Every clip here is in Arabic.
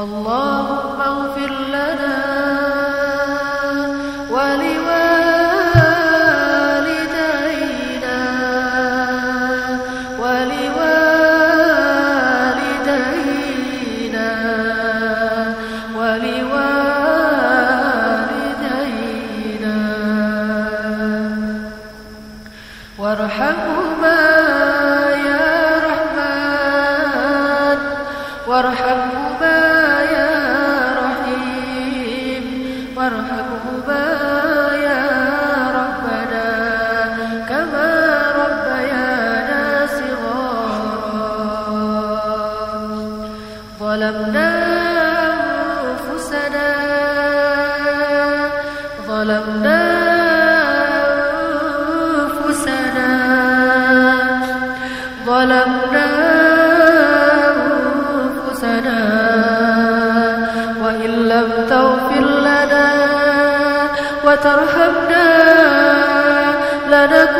اللهم اغفر لنا ولوالدينا ولوالدينا ولوالدينا. وارحمهما يا رحمن وارحمهما ظلمنا أنفسنا. ظلمنا أنفسنا. ظلمنا أنفسنا. وإن لم تغفر لنا وترحمنا لنكن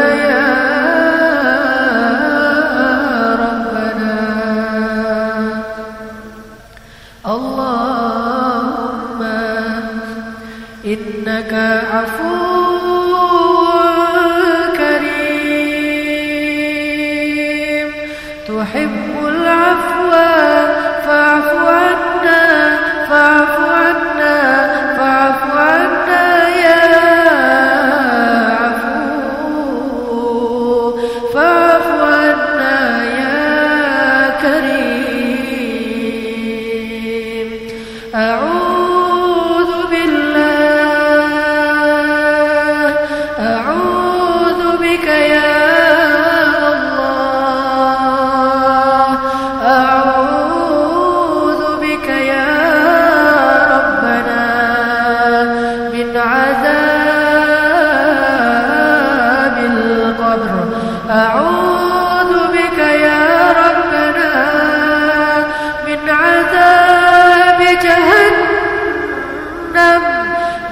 اللهم إنك عفو أعوذ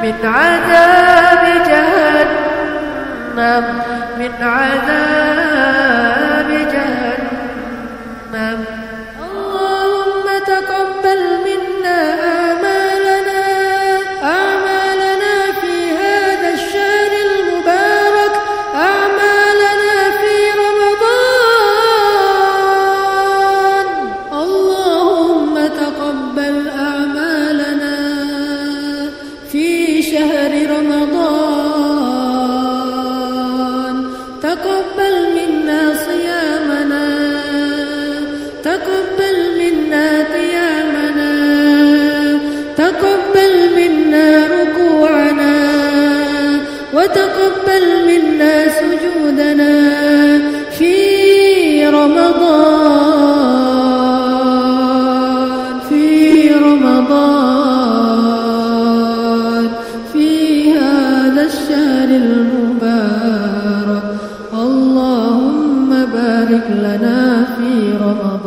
من عذاب جهنم من عذاب جهنم. وتقبل منا سجودنا في رمضان في رمضان في هذا الشهر المبارك. اللهم بارك لنا في رمضان.